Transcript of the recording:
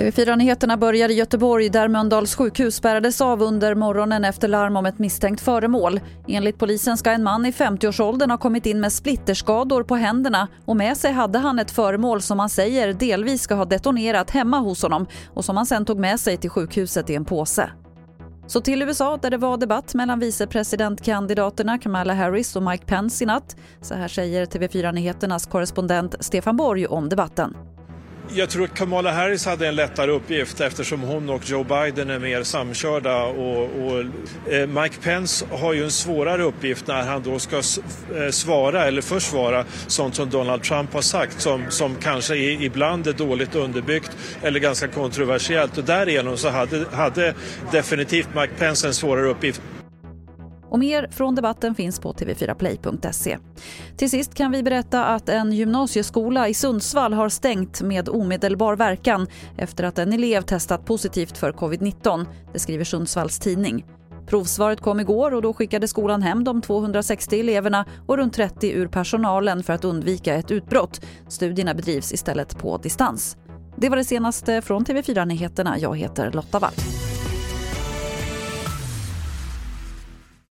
TV4-nyheterna börjar i Göteborg där Mölndals sjukhus spärrades av under morgonen efter larm om ett misstänkt föremål. Enligt polisen ska en man i 50-årsåldern ha kommit in med splitterskador på händerna och med sig hade han ett föremål som han säger delvis ska ha detonerat hemma hos honom och som han sen tog med sig till sjukhuset i en påse. Så till USA där det var debatt mellan vicepresidentkandidaterna Kamala Harris och Mike Pence i natt. Så här säger TV4 Nyheternas korrespondent Stefan Borg om debatten. Jag tror att Kamala Harris hade en lättare uppgift eftersom hon och Joe Biden är mer samkörda och, och eh, Mike Pence har ju en svårare uppgift när han då ska eh, svara eller försvara sånt som Donald Trump har sagt som, som kanske är, ibland är dåligt underbyggt eller ganska kontroversiellt och därigenom så hade, hade definitivt Mike Pence en svårare uppgift. Och mer från debatten finns på tv4play.se. Till sist kan vi berätta att en gymnasieskola i Sundsvall har stängt med omedelbar verkan efter att en elev testat positivt för covid-19. Det skriver Sundsvalls tidning. Provsvaret kom igår och då skickade skolan hem de 260 eleverna och runt 30 ur personalen för att undvika ett utbrott. Studierna bedrivs istället på distans. Det var det senaste från TV4 Nyheterna. Jag heter Lotta Wall.